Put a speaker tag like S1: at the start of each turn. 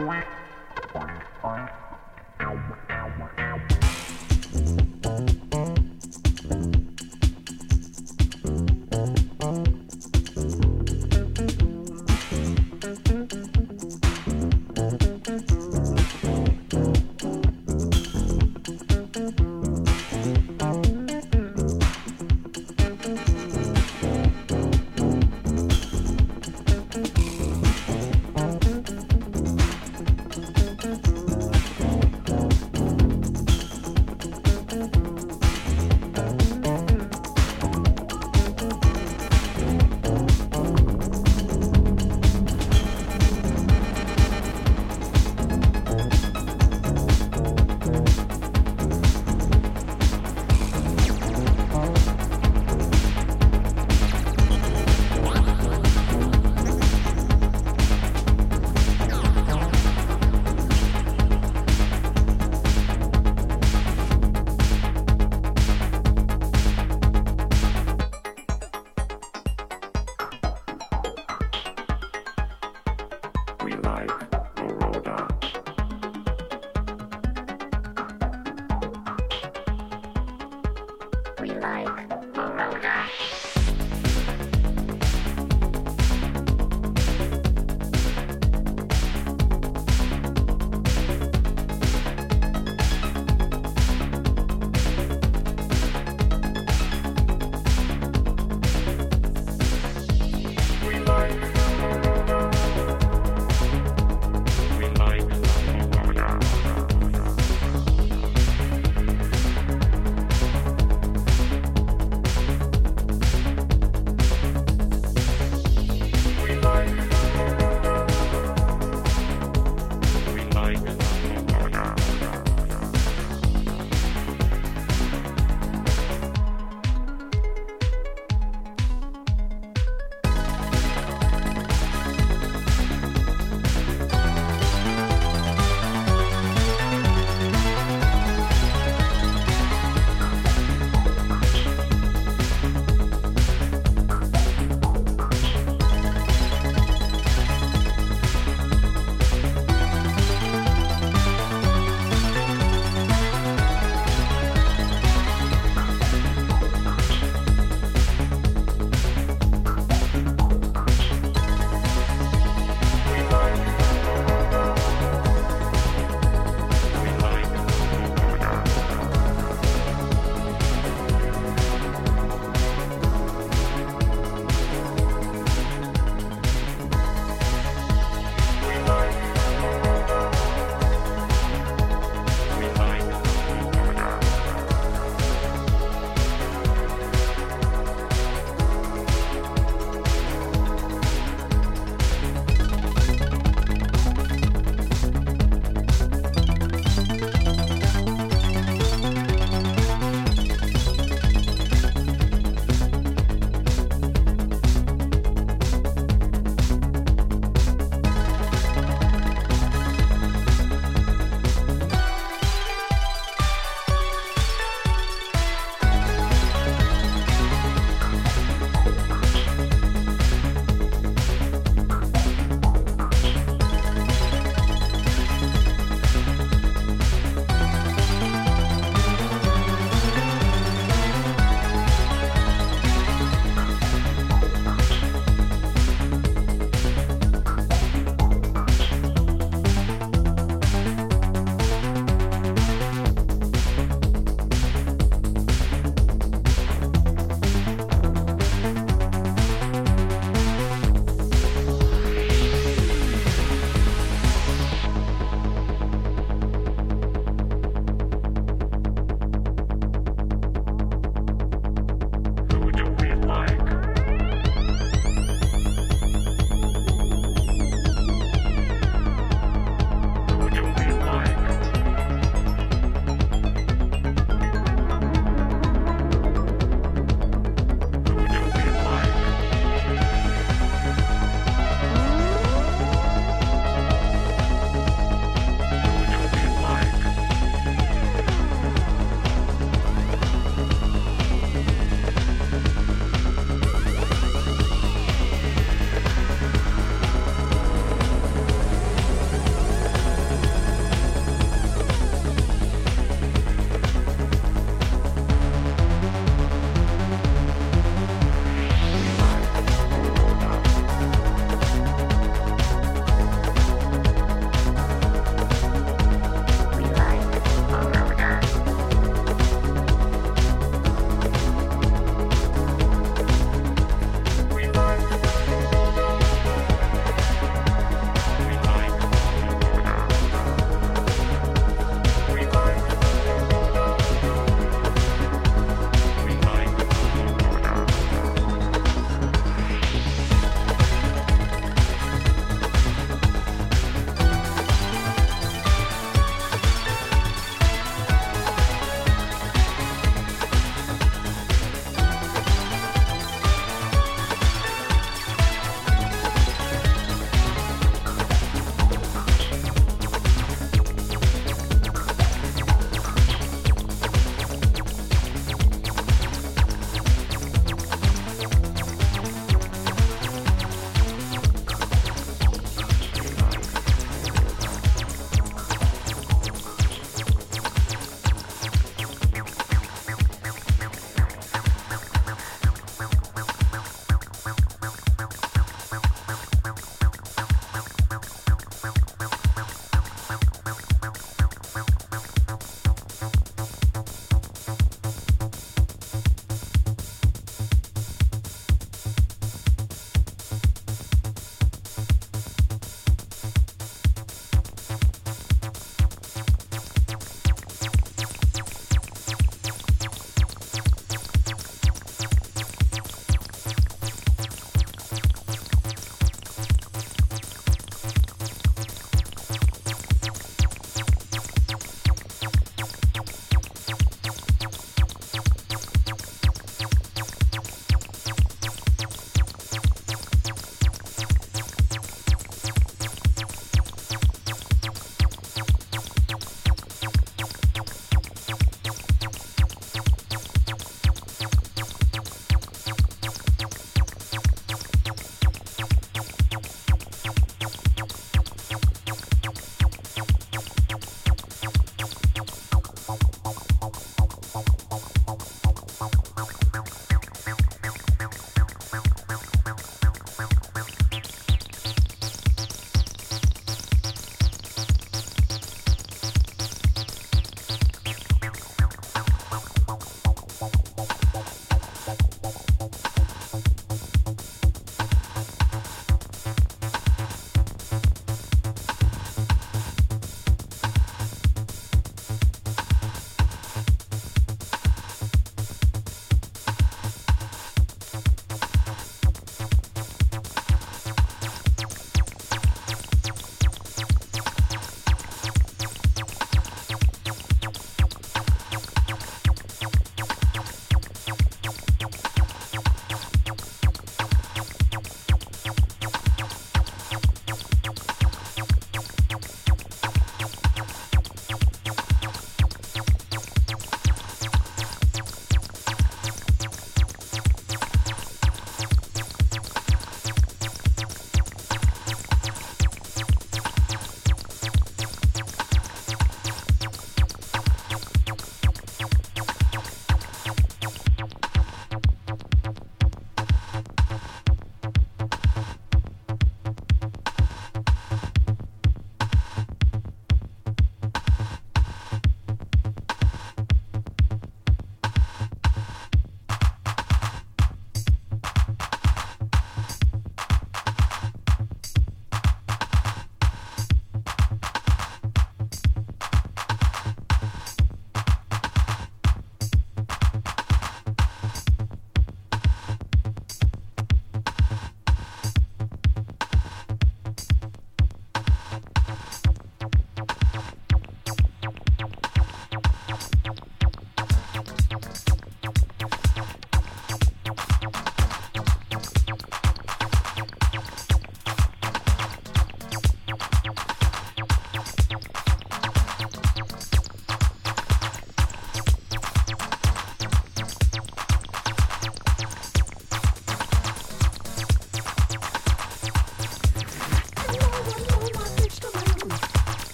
S1: Oink, oink, oink.